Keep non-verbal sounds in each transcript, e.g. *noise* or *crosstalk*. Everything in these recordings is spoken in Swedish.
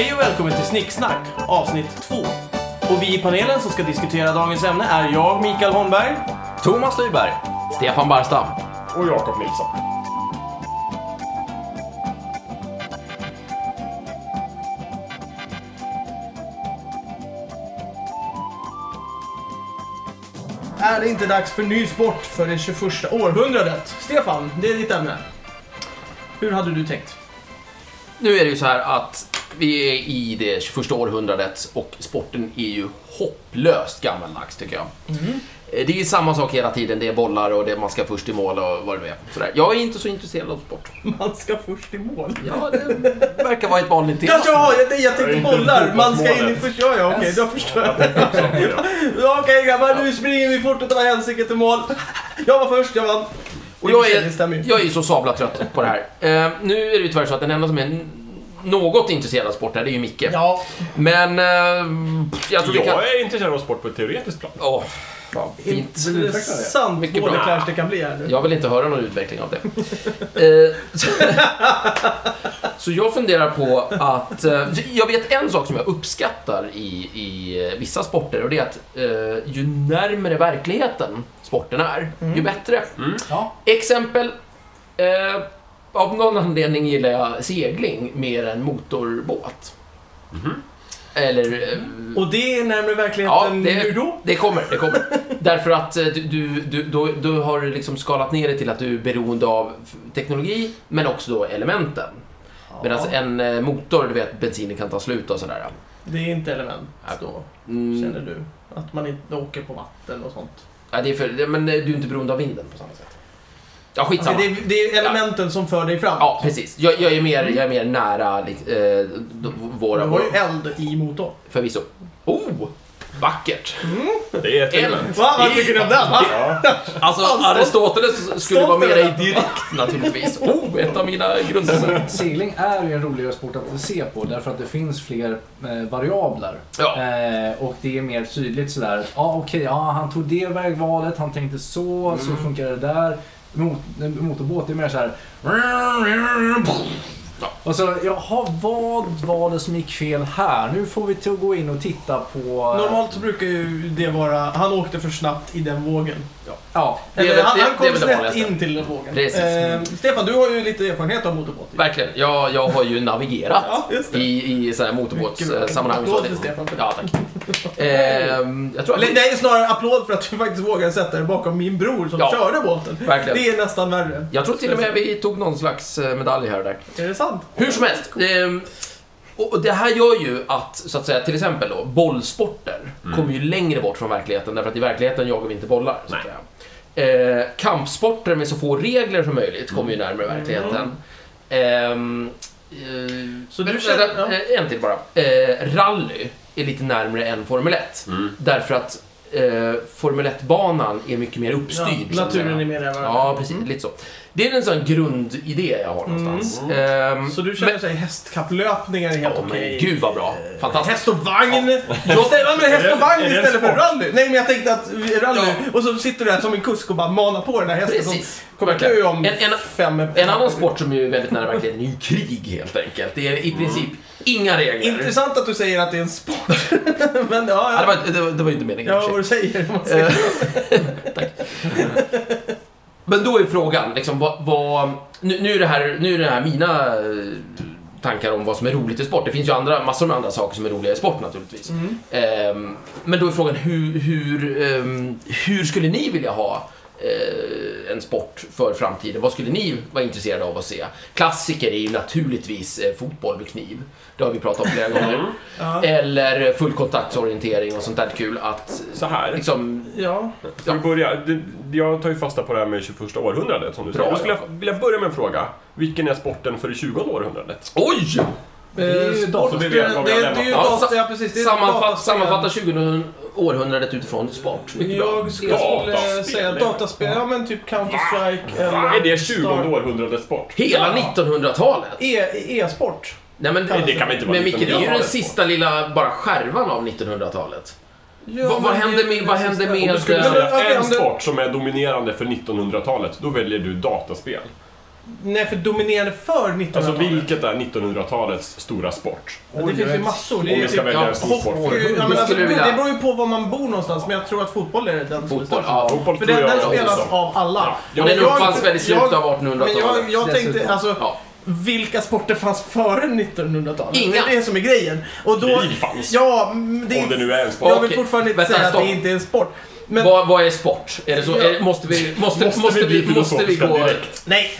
Hej och välkommen till Snicksnack, avsnitt 2. Och vi i panelen som ska diskutera dagens ämne är jag, Mikael Holmberg. Thomas Lyberg, Stefan Barstam. Och Jakob Nilsson. Är det inte dags för ny sport för det 21 århundradet? Stefan, det är ditt ämne. Hur hade du tänkt? Nu är det ju så här att vi är i det 21 århundradet och sporten är ju hopplöst gammaldags tycker jag. Eh, Det är samma sak hela tiden, det är bollar och det man ska först i mål och vad det nu är. Sådär. Jag är inte så intresserad av sport. *laughs* Man ska först i mål. Ja, det verkar vara ett vanligt tema. Ja, ja, jag, jag tänkte bollar. Man ska in i först. Ja, ja, okej, då förstår jag. Ja. Ja, Okej grabbar, nu springer vi fort utav helsike till mål. Jag var först, jag vann. Och jag är, jag är ju så sabla trött på det här. Eh, nu är det ju tyvärr så att den enda som är något intresserad av sport här, det är ju Micke. Ja, Men eh, jag tror vi kan... Jag är intresserad av sport på ett teoretiskt plan. Åh, ja, fint. intressant Mycket bra. kanske det kan bli här nu. Jag vill inte höra någon utveckling av det. *laughs* Eh, så, så jag funderar på att... eh, Jag vet en sak som jag uppskattar i, i eh, vissa sporter och det är att eh, ju närmare verkligheten sporten är, ju bättre. Ja. Exempel. Av någon anledning gillar jag segling mer än motorbåt. Eller... eh, Och det är närmare Ja, verkligheten det, hur då? det kommer. Det kommer. *laughs* Därför att eh, du, du, du, du, du har liksom skalat ner det till att du är beroende av teknologi, men också då elementen. Medan en eh, motor, du vet, bensinen kan ta slut och sådär. Det är inte element då, Mm, känner du? Att man inte åker på vatten och sånt. ja, det är för, men du är inte beroende av vinden på samma sätt. Ja, skitsamma. Det är, det är elementen som för dig framåt. Ja, precis. Jag, jag, är, mer, jag är mer nära lik- eh, våra... Du har ju eld i motorn. Förvisso. Oh! Vackert. Det är ett Eld. element. Va? Vad tycker du om den? Ja. Alltså, Aristoteles skulle vara med dig direkt naturligtvis. Oh, ett av mina grunder. Segling är ju en roligare sport att se på därför att det finns fler eh, variabler. Ja. Eh, och det är mer tydligt sådär, ja ah, okej, ja, han tog det vägvalet, han tänkte så, så funkar det där. Mot, motorbåt det är mer så här såhär... Och så, jaha, vad var det som gick fel här? Nu får vi till att gå in och titta på... Normalt så brukar ju det vara, han åkte för snabbt i den vågen. Ja, Det är Eller väl- han, det- han det kom det snett vanligaste. in till den vågen. Precis. Eh, Stefan, du har ju lite erfarenhet av motorbåt. Verkligen. Jag, jag har ju navigerat Ja, det. i, i sådana här motorbåtssammanhang. Applåd Så för Stefan för det. Ja, tack. Ehm, jag tror att... Eller, det är snarare applåd för att du faktiskt vågade sätta dig bakom min bror som Ja. körde båten. Verkligen. Det är nästan värre. Jag tror till och med vi tog någon slags eh, medalj här och där. Är det sant? Hur som helst. ehm, och det här gör ju att, så att säga, till exempel då, bollsporter kommer ju längre bort från verkligheten därför att i verkligheten jagar vi inte bollar. Så att säga. Eh, kampsporter med så få regler som möjligt kommer ju närmare verkligheten. Ehm, eh, Så du men- känner- ja. eh, En till bara. Eh, rally är lite närmare än Formel 1. Därför att eh, Formel 1-banan är mycket mer uppstyrd. Ja, så att säga. naturen är mer över. Ja, precis. Lite så. Det är en sån grundidé jag har någonstans. Mm. Så du känner sig hästkapplöpningar är helt Ja, men okej? gud vad bra. Fantastiskt. Häst och vagn! Ja, men häst och vagn istället för rally. Nej, men jag tänkte att rally, Ja. och så sitter du där som en kusk och bara manar på den här hästen Precis. som kommer dö om En- en- fem En annan sport som är väldigt nära verkligheten är ju krig helt enkelt. Det är i princip inga regler. Intressant att du säger att det är en sport. *laughs* men ja, Ja, det, var, det, var, det var inte meningen Ja, vad du säger. Eh, *laughs* Tack. Men då är frågan, liksom, vad, vad, nu, nu, är det här, nu är det här mina eh, tankar om vad som är roligt i sport. Det finns ju andra, massor med andra saker som är roliga i sport naturligtvis. Mm. Ehm, men då är frågan, hur, hur, ehm, hur skulle ni vilja ha en sport för framtiden? Vad skulle ni vara intresserade av att se? Klassiker är ju naturligtvis eh, fotboll med kniv. Det har vi pratat om flera gånger. Ja. Eller fullkontaktsorientering och sånt där kul att Så här. liksom... ja. Ska vi börja? Jag tar ju fasta på det här med 21 århundradet som du Bra, säger. Då skulle ja. jag vilja börja med en fråga. Vilken är sporten för det 20 århundradet? Oj! Det är ju Eh, data, sammanfatta 20 århundradet utifrån sport. Mycket bra. Jag skulle Dataspel. säga dataspel, ja men typ Counter-Strike eller... Är det 20 Star- århundradets sport? Hela Ja. 1900-talet. E- E-sport. Nej men det kan inte vara men Micke, det är ju den 1900-talet. sista lilla bara skärvan av 1900-talet. Ja, vad, vad händer med, vad händer Om med... du skulle säga en om sport som är dominerande för 1900-talet, då väljer du dataspel. Nej, för dominerande för 1900-talet. Alltså vilket är 1900-talets stora sport? Ja, det finns ju massor. Det Om är ju vi ska typ välja ja, en stor sport. Ja, men Det alltså, jag det beror ju på var man bor någonstans, men jag tror att fotboll är den som är Fotboll, störst. ja. Fotboll För tror den, jag den spelas också. av alla. Ja, Och den jag- uppfanns väl i slutet jag- av 1800-talet? Men jag, jag tänkte, alltså, Ja. vilka sporter fanns före 1900-talet? Inga. Det är det som är grejen. Och då, Krig fanns. Ja, det, Om det nu är en sport. Jag vill fortfarande inte vänta, säga att stopp. det inte är en sport. Men, Vad, vad är sport? Är det så? Ja. Är, måste vi, måste, måste, Måste vi måste vi gå... direkt? nej,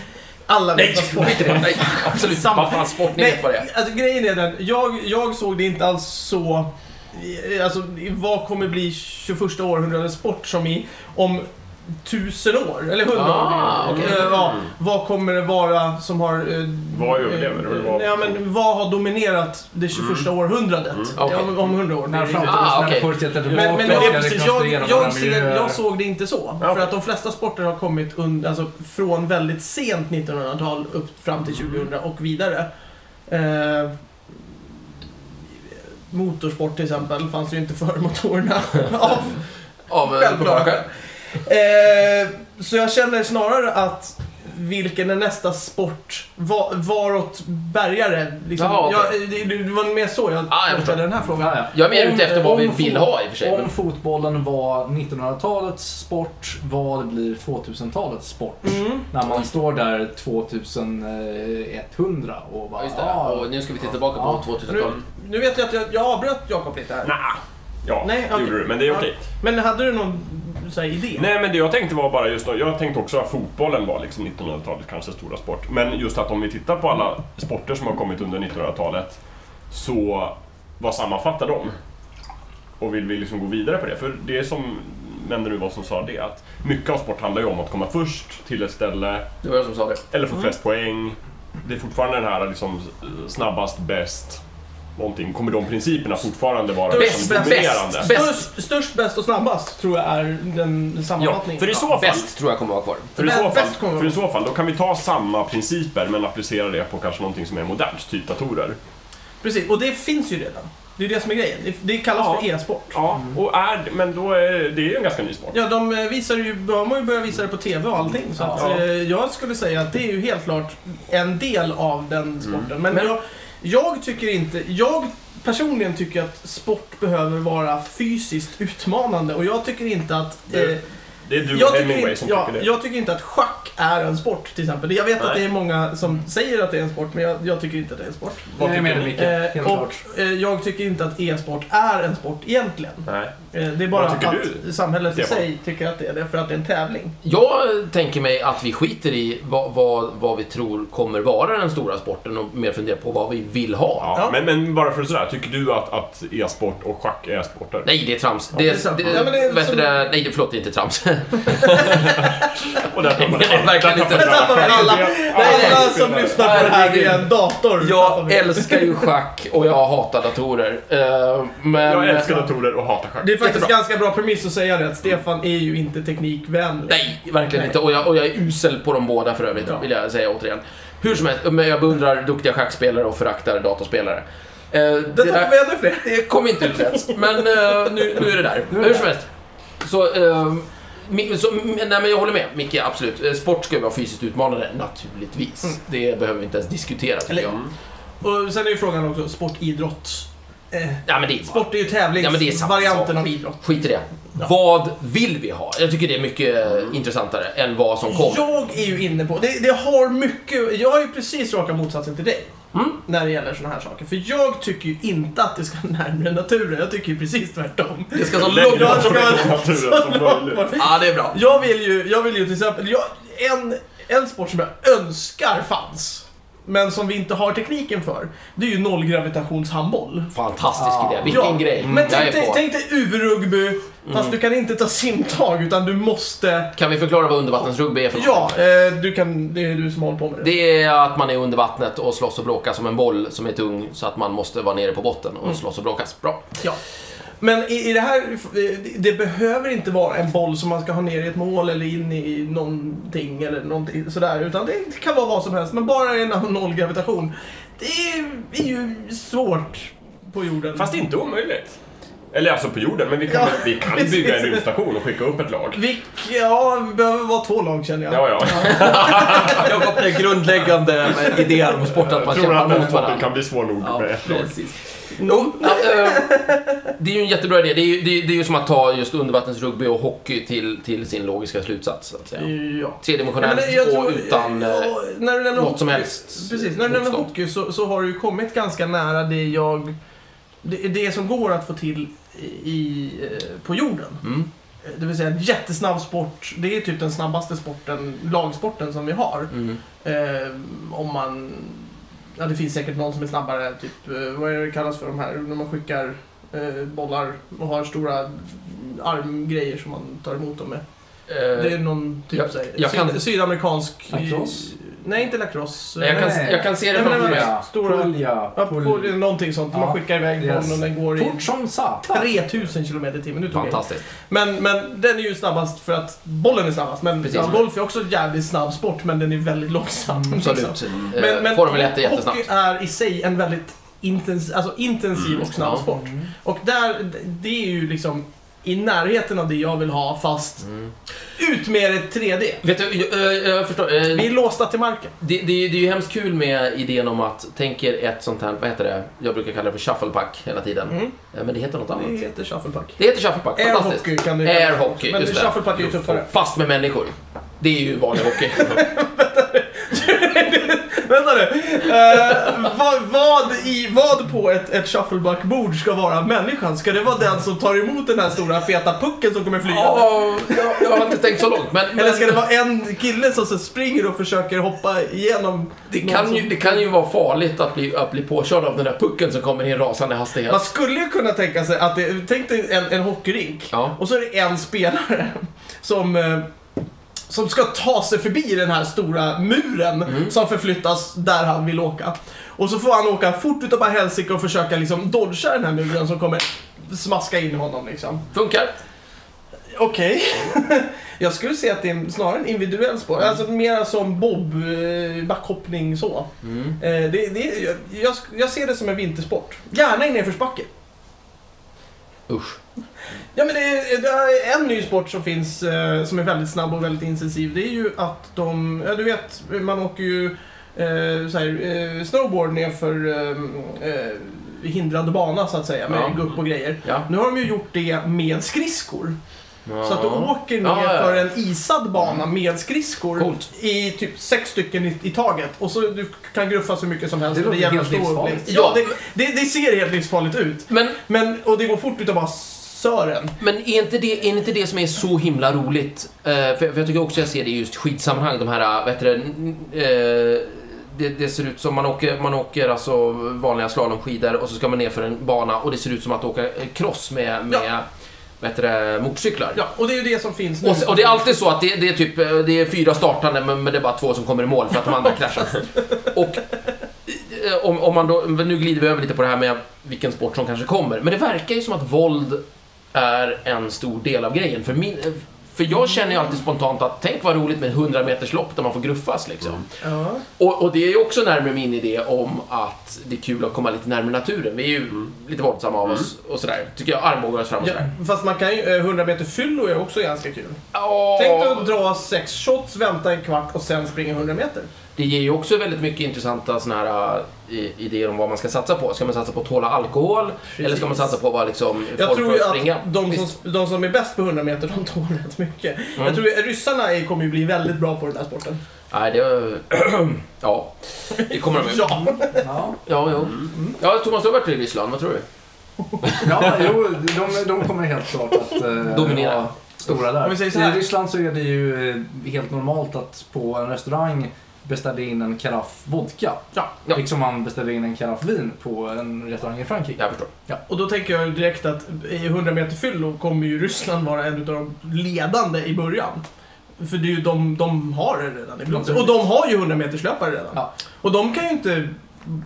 alla vet vad sport det. Nej, absolut. Samma. Vad fan, sport, Nej, vet vad det är. alltså grejen är den. Jag, jag såg det inte alls så... Alltså, vad kommer bli 21 århundradets sport som i om tusen år? Eller hundra Ah, år? okej. Eh, ja, vad kommer det vara som har... eh, Vad överlever? eh, Ja, men vad har dominerat det 21 århundradet? Mm. Ja, Okej. om, 100 år. När Ah, men, men precis, rekonstruera jag, några jag, ser, miljöer. jag såg det inte så. Ja. För att de flesta sporter har kommit un, alltså, från väldigt sent 1900-tal upp fram till 2000 och vidare. Eh, motorsport till exempel fanns ju inte före motorerna. av Av eh, självklara Självklart. skäl. *laughs* Eh, så jag känner snarare att vilken är nästa sport? Va, varåt bärgare? Liksom, Jaha, okej. jag, det, det var mer så jag Ah, jag ställde den här frågan. Ja, ja. Jag är mer ute efter vad vi om vill ha i och för sig. Om fotbollen var 1900-talets sport, vad blir 2000-talets sport? Mm. När man står där 2100 och bara... ja, just det. ah, Och nu ska vi titta tillbaka på Ja. 2000-talet. Nu, nu vet jag att jag, jag avbröt Jakob lite här. Nah. Ja, Nej, det okej. gjorde du. Men det är okej. Men hade du någon så här, idé? Nej, men det jag tänkte var bara just då, jag tänkte också att fotbollen var liksom 1900-talets kanske stora sport. Men just att om vi tittar på alla sporter som har kommit under 1900-talet, så vad sammanfattar de? Och vill vi liksom gå vidare på det? För det som nämnde nu vad som sa det, att mycket av sport handlar ju om att komma först till ett ställe, Det var jag som sa det. eller få flest poäng. Det är fortfarande den här liksom snabbast, bäst, någonting. Kommer de principerna fortfarande vara Bäst, liksom bäst, dominerande? bäst. Störst, störst, bäst och snabbast tror jag är den Ja, sammanfattningen. för i så fall Bäst tror jag kommer vara kvar. För i, Bäst- så fall, bäst kommer för i så fall, då kan vi ta samma principer men applicera det på kanske någonting som är modernt, typ datorer. Precis, och det finns ju redan. Det är det som är grejen. Det, kallas Ja. för e-sport. Ja, och är, men då är det är ju en ganska ny sport. Ja, de eh, visar ju, de har ju börjat visa det på TV och allting. Så att, Ja. eh, jag skulle säga att det är ju helt klart en del av den sporten. Men, Men- jag, jag tycker inte, jag personligen tycker att sport behöver vara fysiskt utmanande och jag tycker inte att Det- eh, Det är du jag och tycker, Hemingway inte, som ja, tycker det. jag tycker inte att schack är en sport till exempel. Jag vet att Nej. det är många som säger att det är en sport, men jag, jag tycker inte att det är en sport. Vad tycker ni? Eh, och eh, jag tycker inte att e-sport är en sport egentligen. Nej. Eh, det är bara att du, samhället i sig tycker att det är det, för att det är en tävling. Jag tänker mig att vi skiter i vad, vad, vad vi tror kommer vara den stora sporten och mer funderar på vad vi vill ha. Ja, Ja. Men, men bara för sådär, tycker du att, att e-sport och schack är sporter? Nej, det är trams. det är det, det, Ja, men det är vet som- det, nej, det- förlåt, det är inte trams. *laughs* Och där tappade *laughs* är alla. alla Alla som lyssnar på det här via en dator. Jag älskar ju schack och jag hatar datorer. Eh, Men... Jag älskar datorer och hatar schack. Faktiskt Jättebra. ganska bra premiss att säga det, att Stefan är ju inte teknikvänlig. Nej, verkligen inte. Och jag, och jag är usel på de båda för övrigt, Ja. vill jag säga återigen. Hur som helst, men jag beundrar duktiga schackspelare och föraktar datorspelare. Eh, Det det, vi ännu fler. det kom inte ut rätt, men eh, nu, nu är det där. Hur som helst. Så, eh, Så, nej men jag håller med, Micke, absolut. Eh, Sport ska ju vara fysiskt utmanande, naturligtvis. Mm. Det behöver vi inte ens diskutera, tycker Eller- jag. Och sen är ju frågan också, sportidrott. Eh, Ja, men det är sport är ju Ja, tävlingsvarianten sak. av idrott. Skit i det. Ja. Vad vill vi ha? Jag tycker det är mycket eh, intressantare än vad som kommer. Jag är ju inne på, det, det har mycket, jag är ju precis raka motsatsen till dig. Mm. När det gäller såna här saker. För jag tycker ju inte att det ska *laughs* närmare naturen, jag tycker ju precis tvärtom. Det ska så långt bort från naturen som möjligt. Ja, det är bra. Jag vill ju, jag vill ju till exempel, jag, en, en sport som jag önskar fanns, men som vi inte har tekniken för, det är ju nollgravitationshandboll. Fantastisk Ja. idé. Vilken Ja, grej. Men jag tänk dig, på. tänk dig UV-rugby, fast du kan inte ta simtag utan du måste... Kan vi förklara vad undervattensrugby är för något? Ja, eh, du kan, det är du som håller på med det. Det är att man är under vattnet och slåss och bråkar som en boll som är tung så att man måste vara nere på botten och slåss och bråkas. Bra. Ja. Men i, i det här, det- behöver inte vara en boll som man ska ha ner i ett mål eller in i någonting eller någonting sådär. Utan det kan vara vad som helst, men bara en av nollgravitation. Det är, är ju svårt på jorden. Fast inte omöjligt. Eller alltså på jorden, men vi kan, Ja, vi kan bygga en rymdstation och skicka upp ett lag. Vilk, ja, vi behöver vara två lag känner jag. Ja, ja. Jakob, *laughs* det är grundläggande idéer om sport att man Jag tror kämpar att den mot sporten varandra. kan bli svår nog Ja, med ett lag. precis. Jo, ja, eh, det är ju en jättebra idé. Det är ju, det är, det är ju som att ta just undervattensrugby och hockey till, till sin logiska slutsats, så att säga. Ja. Tredimensionellt men jag och tror- utan... eh, ja, när du något som hockey- helst Precis, när du nämner hockey så, så har du ju kommit ganska nära det jag... Det, det som går att få till i, eh, på jorden. Mm, Eh, Det vill säga en jättesnabb sport. Det är typ den snabbaste sporten, lagsporten som vi har. mm. Eh, om man... Ja, det finns säkert någon som är snabbare. Typ, eh, vad är det kallas för de här? När man skickar eh, bollar och har stora armgrejer som man tar emot dem med. Eh, Det är någon typ jag- så här, jag kan- syd, sydamerikansk... Lacrosse? Nej, inte lacrosse. jag, kan, jag kan se det framför det mig. stora- pulja, Ja, på, pulja. någonting sånt. Man skickar iväg Yes. bollen och den går i Fort som satan. 3000 km i timmen. Fantastiskt. Men, men den är ju snabbast för att bollen är snabbast. Men Precis. golf är också en jävligt snabb sport, men den är väldigt långsam. Absolut. liksom. Eh, Men, men Formel 1 är jättesnabbt. hockey är i sig en väldigt intens, alltså intensiv och snabb sport. Och där, det är ju liksom i närheten av det jag vill ha, fast Mm. ut med ett 3D. Vet du, jag, eh, jag förstår. eh, Vi är låsta till marken. Det, det, är- det är ju hemskt kul med idén om att, tänker ett sånt här, vad heter det? Jag brukar kalla det för shufflepack hela tiden. Mm. Eh, Men det heter något annat. Det heter shufflepuck. Det heter shufflepack, Air fantastiskt. hockey kan det Air hockey, Men just det. shufflepuck är ju tuffare. Fast med människor. Det är ju vanlig hockey. *laughs* *laughs* Vänta nu. Eh, vad, vad, i, vad på ett, ett shuffleback-bord ska vara människan? Ska det vara den som tar emot den här stora feta pucken som kommer flyga? ja, jag, jag har inte tänkt så långt, men... Eller ska det men vara en kille som så springer och försöker hoppa igenom det, kan som... ju, det kan ju vara farligt att bli, att bli påkörd av den där pucken som kommer i en rasande hastighet. Man skulle ju kunna tänka sig att det, tänk dig en, en hockeyrink Ja. och så är det en spelare som, eh, som ska ta sig förbi den här stora muren Mm. som förflyttas där han vill åka. Och så får han åka fort utav bara helsike och försöka liksom dodga den här muren som kommer smaska in honom liksom. Funkar. Okej. *laughs* Jag skulle säga att det är snarare en individuell sport. Alltså mer som bob, eh, backhoppning så. Mm. Eh, det, det, jag, jag, jag ser det som en vintersport. Gärna i nedförsbacke. Usch. Ja men det är, det är en ny sport som finns eh, som är väldigt snabb och väldigt intensiv. Det är ju att de, ja du vet, man åker ju eh, så här, eh, snowboard nerför eh, eh, hindrad bana så att säga med Ja. gupp och grejer. Ja. Nu har de ju gjort det med skridskor. Så att du åker ner Ja, för en isad bana med skridskor Coolt. i typ sex stycken i, i taget. Och så du kan gruffa så mycket som helst. Det låter helt livsfarligt. Ja. det, det, det ser helt livsfarligt ut. Men Men, och det går fort utav bara sören. Men är inte, det, är inte det som är så himla roligt? Eh, för, för jag tycker också jag ser det i just skidsammanhang. De här, vad heter Eh, det, det ser ut som man åker, man åker alltså vanliga slalomskidor och så ska man ner för en bana och det ser ut som att åka cross med, med vad heter det, motorcyklar. Ja, och det är ju det som finns nu. Och, och det är alltid så att det, det är typ eh, det är fyra startande men, det är bara två som kommer i mål för att de andra *laughs* kraschar. Och om, om man då, nu glider vi över lite på det här med vilken sport som kanske kommer. Men det verkar ju som att våld är en stor del av grejen. För, min, eh, för jag känner ju alltid spontant att tänk vad roligt med 100 meters lopp där man får gruffas liksom. Ja. Och, och det är ju också närmare min idé om att det är kul att komma lite närmare naturen. Vi är ju lite våldsamma av oss och sådär. Tycker jag, armbågar oss fram och Ja, sådär. fast man kan ju, eh, 100 meter fyllo är också ganska kul. Åh. Tänk dig att dra sex shots, vänta en kvart och sen springa 100 meter. Det ger ju också väldigt mycket intressanta såna här uh, idéer om vad man ska satsa på. Ska man satsa på att tåla alkohol? Eller ska man satsa på att vara liksom Jag folk tror ju att springa? att de som, de som är bäst på 100 meter, de tål rätt mycket. Mm. Jag tror ju ryssarna är, kommer ju bli väldigt bra på den här sporten. Nej, det... *clears throat* ja, det kommer de ju. *laughs* Ja. Ja, Ja, jo. Ja, Thomas, du har varit i Ryssland. Vad tror du? ja jo, de, de kommer helt klart att eh, Dominera. stora där. Om vi säger så här. I Ryssland så är det ju eh, helt normalt att på en restaurang beställa in en karaff vodka. Ja. Ja. Liksom man beställer in en karaff vin på en restaurang i Frankrike. Jag förstår. Och då tänker jag direkt att i 100 meter fyllo kommer ju Ryssland vara en av de ledande i början. För det är ju de, de har det redan i blodet. Och de har ju 100 meters löpare redan. Ja. Och de kan ju inte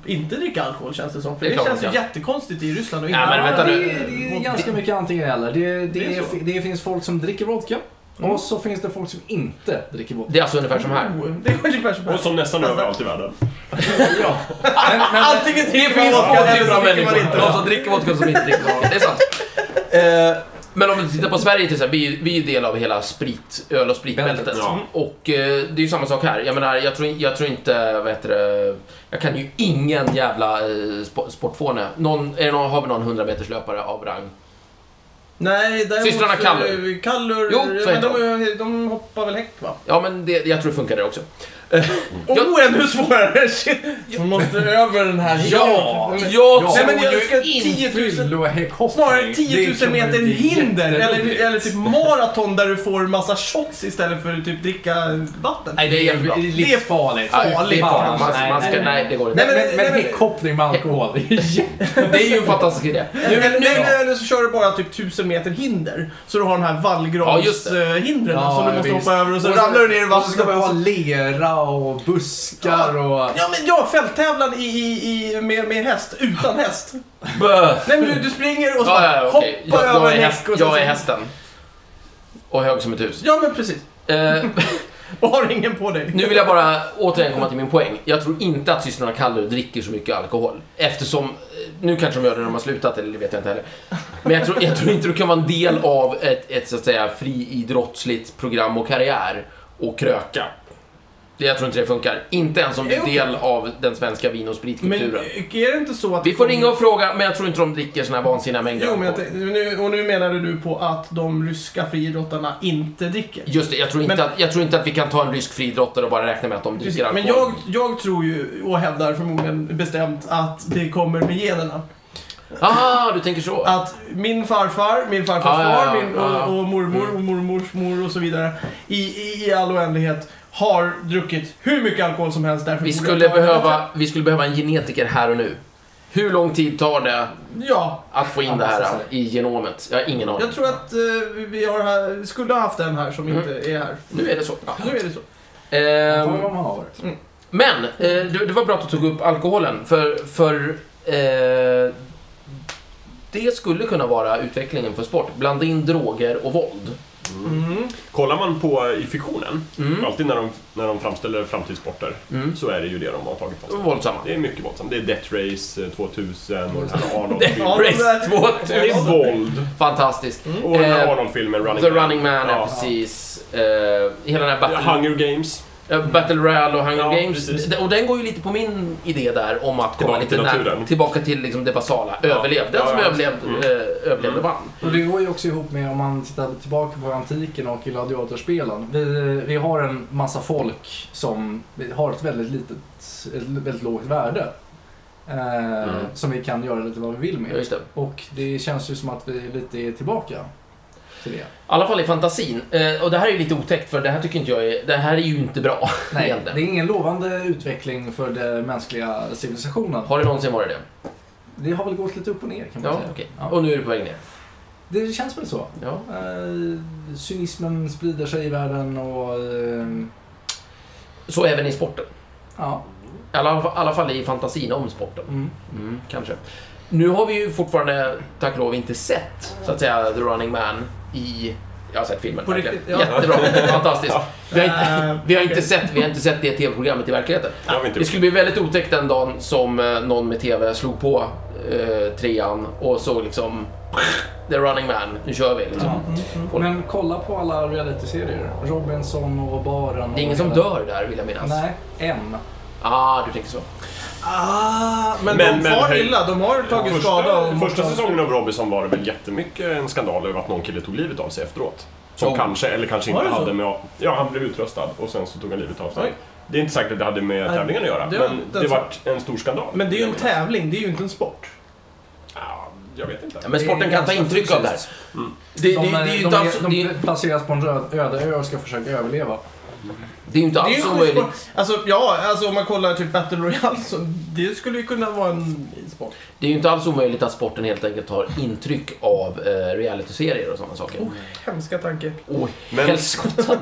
inte dricka alkohol känns det som. För Det det, känns ju jättekonstigt i Ryssland. Och Ja, men vänta det, det är ganska mycket antingen eller. Det, det, Det är det finns folk som dricker vodka Mm. och så finns det folk som inte dricker vodka. Det är alltså ungefär som här. Oh, det är ungefär som Och här. som nästan överallt i världen. *laughs* ja. men, men, *laughs* Antingen Det finns vodka två eller typer så av dricker man människor. inte De som dricker vodka och som inte dricker vodka. Det är sant. *laughs* Eh, men om du tittar på Sverige till exempel, vi, är ju- vi är ju del av hela sprit, öl och spritbältet. Bältet, ja. Och eh, det är ju samma sak här. Jag menar, jag tror, jag tror inte, vad heter det, jag kan ju ingen jävla eh, spo- sportfåne. Någon, är det någon, har vi någon 100 meters löpare av rang? Nej, däremot... Systrarna Kallur. Kallur, Jo, men de, de hoppar väl häck va? Ja, men det, jag tror det funkar där också. Oh, ännu svårare! Shit. Man måste över den här... Ja! Jag Nej, tror men jag ju ska inte... 10 000... Fyllohäckhoppning. Snarare 10 000 Det meter hinder, eller, eller typ maraton där du får massa shots istället för att typ dricka vatten. Nej, det är jättebra. Det är livsfarligt. Ja, det är farligt. farligt. Man, Nej, man ska, nej, nej, det går inte. Nej, Men, men- men, men- häckhoppning med alkohol, *laughs* det är ju en fantastisk idé. *laughs* Nu, eller så kör du bara typ 1000 meter hinder. Så du har den här Ja, vallgravshindren Ja, som du måste hoppa över och så ramlar du ner i Och så ska vattnet. vi ha lera och buskar och... Ja, men ja, fälttävlan i, i, i, med, med häst, utan häst. Bö. Nej, men du, du springer och så Ja, ja, ja, okej. hoppar jag, över jag, är en häst, och så- jag är hästen. Och hög som ett hus. Ja, men precis. Eh, *laughs* Och har ingen på dig. nu vill jag bara återigen komma till min poäng. Jag tror inte att systrarna Kallur dricker så mycket alkohol. Eftersom, nu kanske de gör det när de har slutat, eller det vet jag inte heller. Men jag tror, jag tror inte du kan vara en del av ett, ett så att säga friidrottsligt program och karriär och kröka. Jag tror inte det funkar. Inte ens om du är Okej. del av den svenska vin och Men spritkulturen. är det inte så att... Vi får ringa och fråga, men jag tror inte de dricker såna här vansinniga mängder Jo, men jag tänkte- nu, och nu menade du på att de ryska friidrottarna inte dricker? Just det, jag tror, inte Men- att, jag tror inte att vi kan ta en rysk friidrottare och bara räkna med att de dricker Men alkohol. jag, jag tror ju, och hävdar förmodligen bestämt, att det kommer med generna. Ah, du tänker så. Att min farfar, min farfars ja, far, min, och, och mormor Mm. och mormors mor och så vidare i, i, i all oändlighet har druckit hur mycket alkohol som helst. Därför Vi skulle, behöva, vi skulle behöva en genetiker här och nu. Hur lång tid tar det Ja, att få in det här i genomet? Jag har ingen aning. jag tror att eh, vi har skulle ha haft en här som Mm. inte är här. Nu är det så. Ja, nu är det så. Ehm, har. men, eh, det, det var bra att du tog upp alkoholen. För, för eh, det skulle kunna vara utvecklingen för sport. Blanda in droger och våld. Mm. Kollar man på i fiktionen, Mm. alltid när de, när de framställer framtidssporter, Mm. så är det ju det de har tagit fast. Våldsamma. Det är mycket våldsamt. Det är Death Race eh, 2000, och den här *laughs* Det Arnold-filmen. Ja, de Race där- 2000. Det är våld. Fantastiskt. Och den här Eh, Arnold-filmen, Running The Man. Running Man, ja, precis. Eh, hela den här battle, Hunger Games. Eh, battle Royale och Hunger Ja, Games. precis. Och den går ju lite på min idé där om att komma Tillbaka lite till när, tillbaka till liksom det basala. Ja. Överlev. Den Ja, som ja. överlevde, Mm. eh, överlevde vann. Och det går ju också ihop med om man tittar tillbaka på antiken och gladiatorspelen. Vi, vi har en massa folk som har ett väldigt litet, ett väldigt lågt värde. Eh, Mm. Som vi kan göra lite vad vi vill Ja, med. just det. Och det känns ju som att vi lite är tillbaka till det. I alla fall i fantasin. Eh, och det här är ju lite otäckt för det här tycker inte jag är... Det här är ju inte bra. *laughs* Nej, det är ingen lovande utveckling för den mänskliga civilisationen. Har det någonsin varit det? Det har väl gått lite upp och ner kan man Ja, säga. okej. Ja. Och nu är det på väg ner. Det känns väl så. Ja. Eh, cynismen sprider sig i världen och... Eh, Så även i sporten. ja. I alla, alla fall i fantasin om sporten. Mm. Mm, kanske. Nu har vi ju fortfarande, tack och lov, inte sett, så att säga, The Running Man i... Jag har sett filmen. På riktigt, ja. Jättebra. Fantastiskt. Vi har, inte, Äh, vi, har inte sett, vi har inte sett det TV-programmet i verkligheten. Det skulle bli väldigt otäckt den dagen som eh, någon med TV slog på eh, trean och så liksom... The Running Man, nu kör vi liksom. Ja. Men kolla på alla realityserier. Robinson och Baren. Det är ingen och som dör där, vill jag minnas. Nej, en. Ah, du tänker så. Ah, men, Men- de men far illa. De har tagit skada. Och Första, första säsongen av Robinson var det väl jättemycket en skandal över att någon kille tog livet av sig efteråt. Som Oh. kanske, eller kanske inte det så? hade med... Ja, han blev utröstad och sen så tog han livet av sig. Oj. Det är inte säkert att det hade med Nej, tävlingen att göra, det var men det vart en stor skandal. Men det är ju en tävling, det är ju inte en sport. Ja, jag vet inte. Ja, men sporten kan ta intryck av det här. fysiskt. Det, det, De, det, är ju de, de, de, det, placeras på en öde ö och ska försöka överleva. Det är ju inte Det är alls en omöjligt. Alltså, ja, alltså om man kollar typ Battle Royale så det skulle ju kunna vara en sport. Det är ju inte alls omöjligt att sporten helt enkelt tar intryck av eh, realityserier och sådana saker. Oh, hemska tanke. Åh, Men- helskotta. *laughs*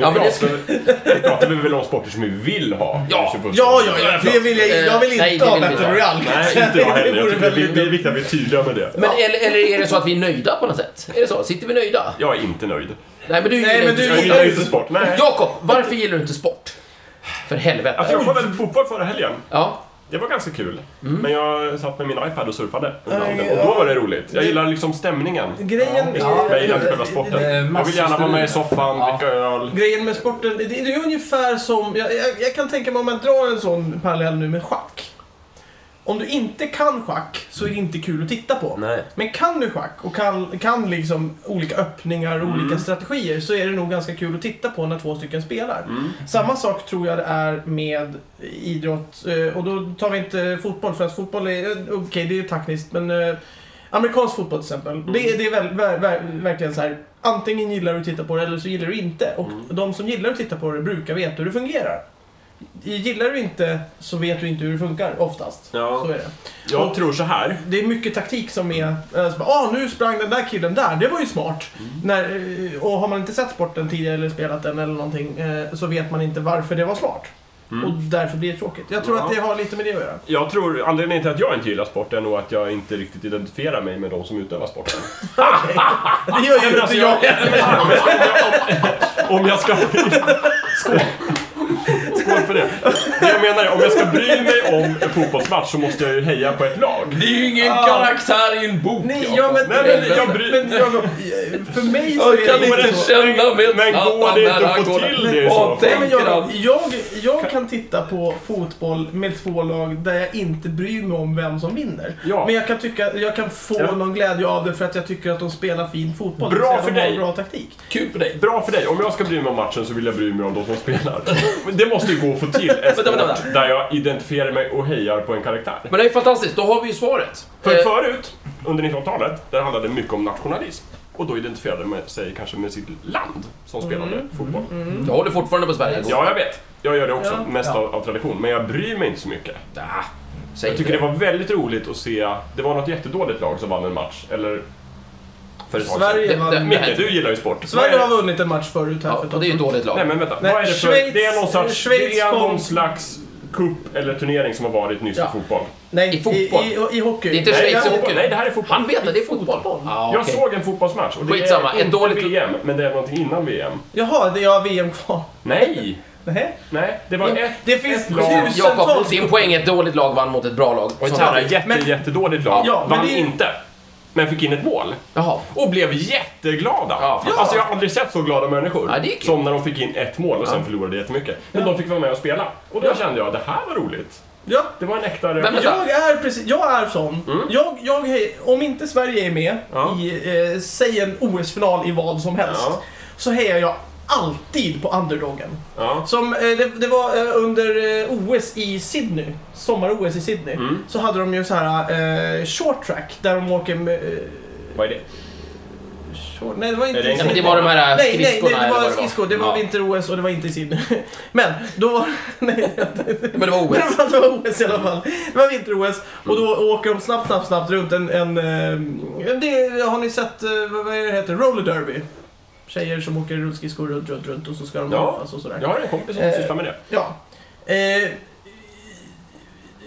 Ja, men det pratar, vi väl om sporter som vi vill ha. Ja. i 21. Ja, ja, ja. Det vill jag, jag vill nej, inte det ha Battle. Royale. Nej, inte jag heller. Det Jag tycker det, är- väldigt det är viktigt att vi är tydliga med det. Men eller, eller är det så att vi är nöjda på något sätt? Är det så? Sitter vi nöjda? Jag är inte nöjd. Nej, men du Nej, gillar men inte du sport. gillar inte sport. Nej. Jakob, varför gillar du inte sport? För helvete. Alltså, jag kollade på fotboll förra helgen. Ja. Det var ganska kul. Mm. Men jag satt med min iPad och surfade Nej, och då var det roligt. Jag gillar liksom stämningen. Grejen, Ja, Jag gillar inte själva sporten. Jag vill gärna vara med i soffan, Ja. dricka öl. grejen med sporten, det, det är ungefär som, jag, jag, jag kan tänka mig om man drar en sån parallell nu med schack. Om du inte kan schack så är det inte kul att titta på. Nej. Men kan du schack och kan, kan liksom olika öppningar och olika strategier så är det nog ganska kul att titta på när två stycken spelar. Mm. Samma sak tror jag det är med idrott. eh, Och då tar vi inte fotboll, för att fotboll är, eh, okej det är taktiskt, men eh, amerikansk fotboll till exempel. Det, är- det är väl, ver, ver, verkligen så här. antingen gillar du att titta på det eller så gillar du inte. Och Mm. de som gillar att titta på det brukar veta hur det fungerar. Gillar du inte så vet du inte hur det funkar oftast. Ja. Så är det. Jag tror så här. Det är mycket taktik som är... så bara, Ah, nu sprang den där killen där, det var ju smart. När, eh, och har man inte sett sporten tidigare eller spelat den eller någonting eh, så vet man inte varför det var smart. Mm. Och därför blir det tråkigt. Jag tror Ja. att det har lite med det att göra. Jag tror anledningen till att jag inte gillar sport är nog att jag inte riktigt identifierar mig med de som utövar sporten. *laughs* Det gör ju *laughs* inte Alltså, jag. jag- *laughs* om jag ska... Om jag ska skål. För det. Det jag menar är, om jag ska bry mig om en fotbollsmatch så måste jag ju heja på ett lag. Det är ju ingen Ah. karaktär i en bok. Nej, ja, men, Nej, men jag bryr- men, för mig så Jag kan är det inte så. känna mig Men går det inte att få till det i så fall? Nej, men tänker jag, jag, jag kan titta på fotboll med två lag där jag inte bryr mig om vem som vinner. Ja. Men jag kan, tycka, jag kan få Ja. någon glädje av det för att jag tycker att de spelar fin fotboll. Bra för de dig. Bra taktik. Kul för dig. Bra för dig. Om jag ska bry mig om matchen så vill jag bry mig om de som spelar. *laughs* Det måste ju gå att få till ett Vänta, vänta, sport vänta. där jag identifierar mig och hejar på en karaktär. Men det är fantastiskt, då har vi ju svaret. För Eh, förut, under 1900-talet, där handlade det mycket om nationalism. Och då identifierade man sig kanske med sitt land som spelade fotboll. Jag håller fortfarande på Sverige. Ja, jag vet. Jag gör det också, Ja. mest Ja. Av, av tradition. Men jag bryr mig inte så mycket. Ah, säg Jag tycker det var väldigt roligt att se, det var något jättedåligt lag som vann en match, eller... För Sverige vann... det- Micke, du gillar ju sport. Sverige har är- vunnit en match förut här Ja, för ett och det är ju ett dåligt lag. Nej men vänta, Nej, vad är det för... Schweiz- det är någon sorts... Schweiz det är någon slags cup eller turnering som har varit nyss Ja. i fotboll. Nej, I fotboll. I, i, i hockey. Det är inte Nej, Schweiz det i är hockey. Nej, det här är fotboll. Han vet det, det är fotboll. Fotboll. Ah, Jag okej. såg en fotbollsmatch och det Skitsamma, är inte dåligt- VM, men det är någonting innan VM. Jaha, det har VM kvar. Nej! Nej. Nej, det var ett, Det finns ett lag. Jakob, din poäng är ett dåligt lag vann mot ett bra lag. Och ett jätte, Men- jättedåligt lag Ja, men vann det är- inte. Men fick in ett mål. Jaha. Och blev jätteglada. Ja. Alltså jag har aldrig sett så glada människor. Ja, som när de fick in ett mål och sen Ja. förlorade jättemycket. Men Ja. de fick vara med och spela. Och då Ja. kände jag, det här var roligt. Ja, Det var en äkta Men. Jag är precis, jag är sån. Mm. Jag, jag, om inte Sverige är med Ja. i, eh, säg en OS-final i vad som helst, Ja. så hejar jag alltid på underdogen. Ja. Som, eh, det, det var eh, under eh, OS i Sydney, sommar-OS i Sydney, Mm. så hade de ju så här eh, short track där de åker med... Vad är det? short, nej, det var inte det i en- Sydney. det var de här Nej, nej, skridskorna nej, det eller var skridskor. Det var Ja. vinter-OS och det var inte i Sydney. *laughs* Men, då var... *laughs* Nej, *laughs* Men det var OS. Men det var OS i alla fall. Det var vinter-OS och då åker de snabbt, snabbt, snabbt runt en... en eh, det, har ni sett, vad är det heter, roller derby? Tjejer som åker rullskridskor runt, runt, runt och så ska de Ja. och sådär. Jag har en kompis som Eh, sysslar med det. Ja. Eh,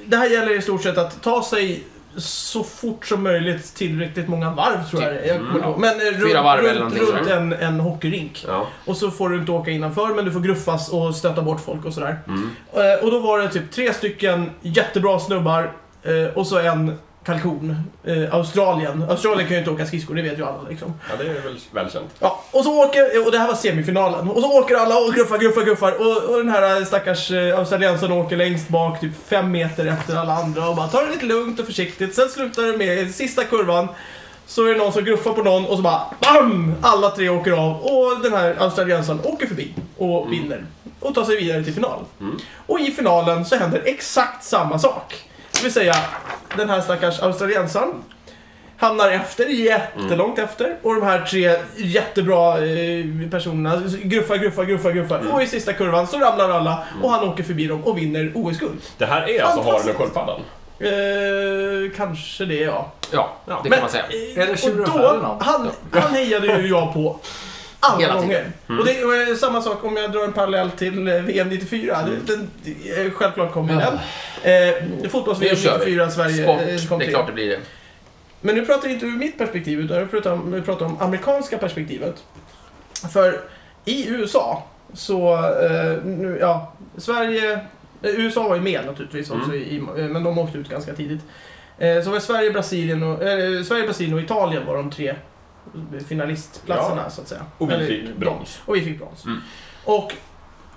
det här gäller i stort sett att ta sig så fort som möjligt tillräckligt många varv tror jag det är. Mm. ihåg. Men eh, runt, Fyra varv eller runt, runt en, en hockeyrink. Ja. Och så får du inte åka innanför men du får gruffas och stöta bort folk och sådär. Mm. Eh, Och då var det typ tre stycken jättebra snubbar eh, och så en kalkon. Eh, Australien. Australien kan ju inte åka skridskor, det vet ju alla liksom. ja, det är väl välkänt. Ja, och så åker, och det här var semifinalen, och så åker alla och gruffar, gruffar, gruffar och, och den här stackars eh, australiensaren åker längst bak typ fem meter efter alla andra och bara tar det lite lugnt och försiktigt. Sen slutar det med sista kurvan så är det någon som gruffar på någon och så bara BAM! Alla tre åker av och den här australiensaren åker förbi och vinner. Och tar sig vidare till final. Mm. Och i finalen så händer exakt samma sak. Det vill säga, den här stackars australiensaren hamnar efter, jättelångt efter. Och de här tre jättebra eh, personerna gruffar, gruffar, gruffar, gruffar. Och i sista kurvan så ramlar alla och han åker förbi dem och vinner OS-guld. Det här är alltså haren och sköldpaddan. Eh, kanske det, ja. Ja, Ja. det kan man säga. eh, Är det och tjuren då, han, han hejade ju jag på alla Hela gånger. Mm. Och det är samma sak om jag drar en parallell till eh, VM 94. Mm. Den, eh, självklart kommer den. Eh, Fotbolls-VM Nu kör vi. 94, Sverige eh, Sport, kom det är klart det blir det. Men nu pratar vi inte ur mitt perspektiv, utan vi pratar om, vi pratar om amerikanska perspektivet. För i USA så, eh, nu, ja, Sverige Eh, USA var ju med naturligtvis också, Mm. i, men de åkte ut ganska tidigt. Eh, så var Sverige, Brasilien och, eh, Sverige, Brasilien och Italien var de tre finalistplatserna så att säga. Och vi Eller, fick ja, brons. Och vi fick brons. Mm. Och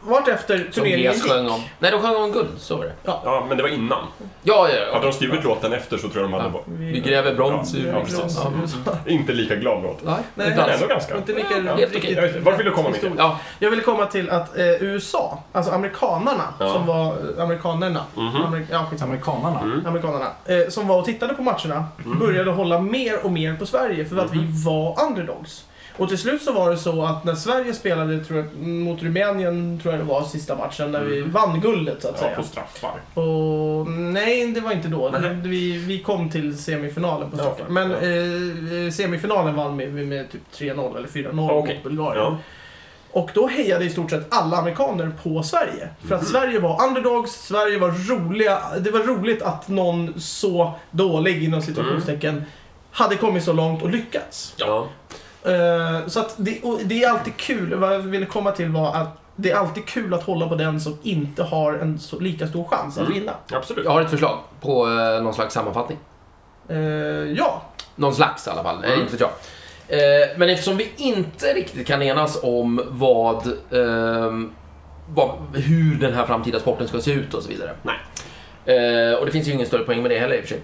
vartefter Som turneringen gick. sjöng om. Nej, de sjöng om guld, så var det. Ja, men det var innan. Ja, ja, ja. Hade de skrivit låten efter så tror jag de hade Ja. varit... Vi gräver brons Ja, ur... ja, precis. Ja. Inte lika glad låt. Nej, Nej, inte Men ändå ganska. Inte lika Ja, helt okej. Jag vet inte, Vart vill du komma Micke? Ja, Jag ville komma till att eh, USA, alltså amerikanarna, Ja. som var amerikanerna, Mhm. Amerik- ja, skitsamma. Amerikanarna. Mm. amerikanerna, eh, som var och tittade på matcherna, började hålla mer och mer på Sverige för att Mhm. vi var underdogs. Och till slut så var det så att när Sverige spelade tror jag, mot Rumänien, tror jag det var, sista matchen, där vi Mhm. vann guldet så att Ja, säga. på straffar. Och, nej, det var inte då. Nej. Vi, vi kom till semifinalen på straffar. okej. Men Ja. eh, semifinalen vann vi med, med typ 3-0 eller 4-0 Okej. mot Bulgarien. Ja. Och då hejade i stort sett alla amerikaner på Sverige. För att Mhm. Sverige var underdogs, Sverige var roliga. Det var roligt att någon så dålig inom situationstecken hade kommit så långt och lyckats. Ja. Eh, så att det, och det är alltid kul. Vad jag ville komma till var att det är alltid kul att hålla på den som inte har en så, lika stor chans att Mm. vinna. Absolut. jag har ett förslag på eh, någon slags sammanfattning. Eh, ja, Någon slags i alla fall, Mm. mm. inte vet jag. Eh, men eftersom vi inte riktigt kan enas om vad, ehm, vad, hur den här framtida sporten ska se ut och så vidare. Nej. Eh, och det finns ju ingen större poäng med det heller i och för sig.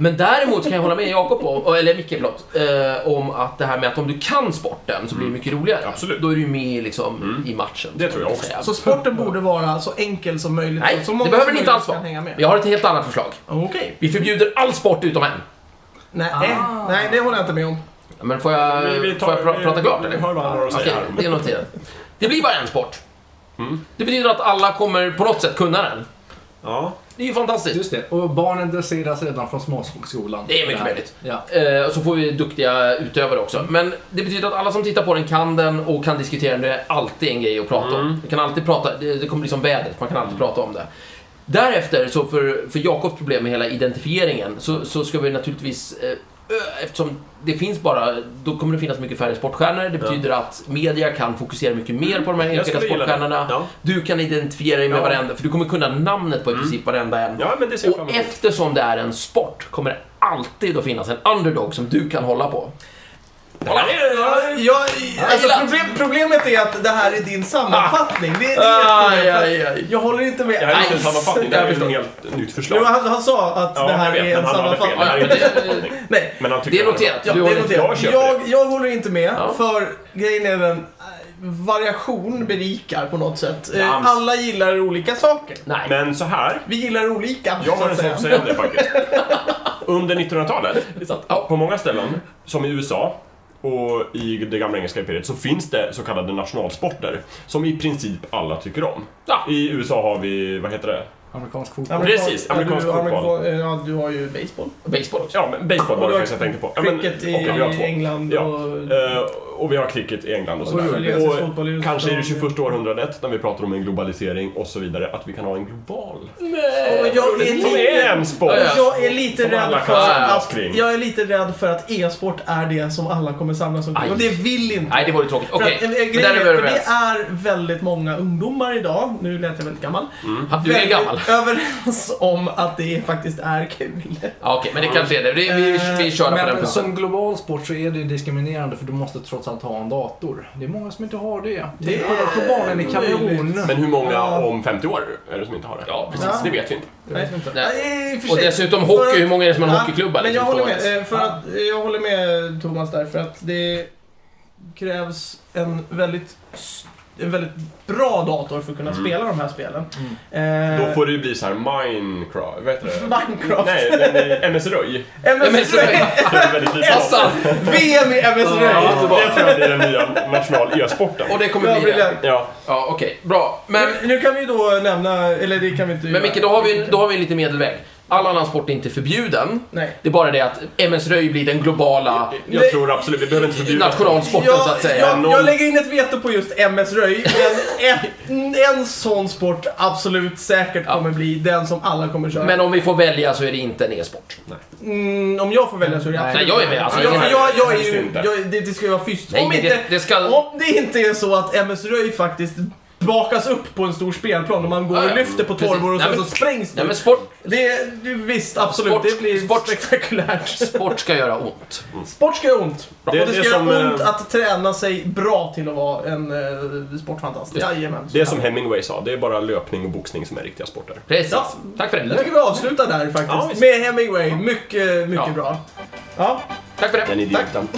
Men däremot kan jag hålla med Jakob om, eller Micke förlåt, eh, om att det här med att om du kan sporten så blir det mycket roligare. Absolut. Då är du med liksom Mm. i matchen. Det tror jag också. säga. så sporten borde vara så enkel som möjligt. Nej, så det många behöver som den inte alls vara. kan hänga med. Jag har ett helt annat förslag. Okej. Vi förbjuder all sport utom en. Nej, Ah. nej, det håller jag inte med om. Men får jag, Vi, vi tar, får jag pra- vi- prata klart Vi eller? hör vad han har att säga. det är noterat. Det blir bara en sport. Mm. Det betyder att alla kommer på något sätt kunna den. Ja. Det är ju fantastiskt. Just det. Och barnen dresseras redan från småskolan. Det är mycket möjligt. Ja. Eh, och så får vi duktiga utövare också. Men det betyder att alla som tittar på den kan den och kan diskutera den. Det är alltid en grej att prata om. Mm. Vi kan alltid prata, det, det kommer bli som vädret, man kan alltid prata om det. Därefter, så för, för Jakobs problem med hela identifieringen, så, så ska vi naturligtvis eh, Eftersom det finns bara, då kommer det finnas mycket färre sportstjärnor. Det Ja. betyder att media kan fokusera mycket mer på de här enskilda sportstjärnorna. Ja. Du kan identifiera dig med Ja. varenda, för du kommer kunna namnet på i Mm. princip varenda en. ja, men det ser Och eftersom det är en sport kommer det alltid att finnas en underdog som du kan hålla på. Det här är- Ja, jag, alltså, problem, problemet är att det här är din sammanfattning. Det, det är Aj, aj, aj. Jag håller inte med Det här är inte en sammanfattning, det här jag är ett helt nytt Jo, förslag. han, han sa att Ja, det här vet, är en fel. Det sammanfattning. sammanfattning. *laughs* Nej, Men han tycker Det är noterat. ja, det är noterat. jag Jag, jag håller inte med, Ja. för grejen är den variation berikar på något sätt. Eh, Ja. Alla gillar olika saker. Nej. Men så här, Vi gillar olika, jag har en sak att säga om det faktiskt. *laughs* Under 1900-talet, Det är sant. Ja. på många ställen, som i USA och i det gamla engelska imperiet, så finns det så kallade nationalsporter som i princip alla tycker om. Ja. I USA har vi, vad heter det? Amerikansk fotboll. Amerikan- Precis, amerikansk du, fotboll. ja, du har ju baseball. Baseball också. Ja, men baseball var det faktiskt jag tänkte på. Ja, men, Cricket i, England Ja. och... Eh, och vi har cricket i England och och sådär. Och i USA. kanske i det 21 århundradet, när vi pratar om en globalisering och så vidare, att vi kan ha en global. Och jag är lite... är en sport! Ja, ja. Jag är lite rädd för att, jag är lite rädd för att e-sport är det som alla kommer samlas omkring. Och det vill inte Nej, det vore tråkigt. Okej, grejen där är vi överens. det är väldigt många ungdomar idag, nu lät jag väldigt gammal, Ja, Du är gammal. *laughs* överens om att det faktiskt är kul. Ja, Okej, men det kanske är det. Vi, vi, vi, kör på den Men punkten. som global sport så är det ju diskriminerande för du måste trots allt ha en dator. Det är många som inte har det. Det är Kolla på barnen i Kamerun. Men hur många om 50 år är det som inte har det? Ja, precis. Ja. Det vet vi inte. Jag vet inte. Nej. Nej, och för Och sig. dessutom hockey, att- hur många är det som har en Ja, hockeyklubba? Men liksom, jag håller med, eh, för att, eh, jag håller med Thomas där, för att det krävs en väldigt, en väldigt bra dator för att kunna Mm. spela de här spelen. Mm. Eh, Då får det ju bli så här Minecraft, vad heter det? Minecraft. Nej, nej, nej, MS Röj. MS Röj. Det är väldigt liten Hassan! VM i MS Ja, Röj. Ja, det tror jag blir den nya national e-sporten. Och det kommer Ja, bli det. Ja, Ja, okej. Bra. Men, nu kan vi då nämna, eller det kan vi inte men Micke, då har, vi, då har vi en liten medelväg. All annan sport är inte förbjuden. Nej. Det är bara det att MS Röj blir den globala jag Nej. tror absolut, vi behöver inte förbjuda nationalsporten så att säga. Jag, jag lägger in ett veto på just MS Röj, men en, en sån sport absolut säkert Ja. kommer bli den som alla kommer köra. Men om vi får välja så är det inte en e-sport. Mm, om jag får välja så är det Nej. absolut Nej, jag är med. Alltså, jag, jag, jag är ju, jag, det, det ska ju vara fysiskt. Nej, Om det, det ska... om det inte är så att MS Röj faktiskt bakas upp på en stor spelplan och man går Ja, ja. och lyfter på torvor och Nej, sen så sprängs Nej, det. men sport, Det, det visst, absolut. Sport- det blir sport- spektakulärt. sport ska göra ont. *laughs* Sport ska göra ont. Det- och det det ska som, göra ont eh, att träna sig bra till att vara en uh, sportfantast. Jajamän. Det är som Hemingway sa, det är bara löpning och boxning som är riktiga sporter. Precis. Ja. Tack för Jag det. tycker vi avslutar där Ja, faktiskt. visst. med Hemingway. Mycket, mycket Ja. bra. Ja, Tack för det. Den idioten.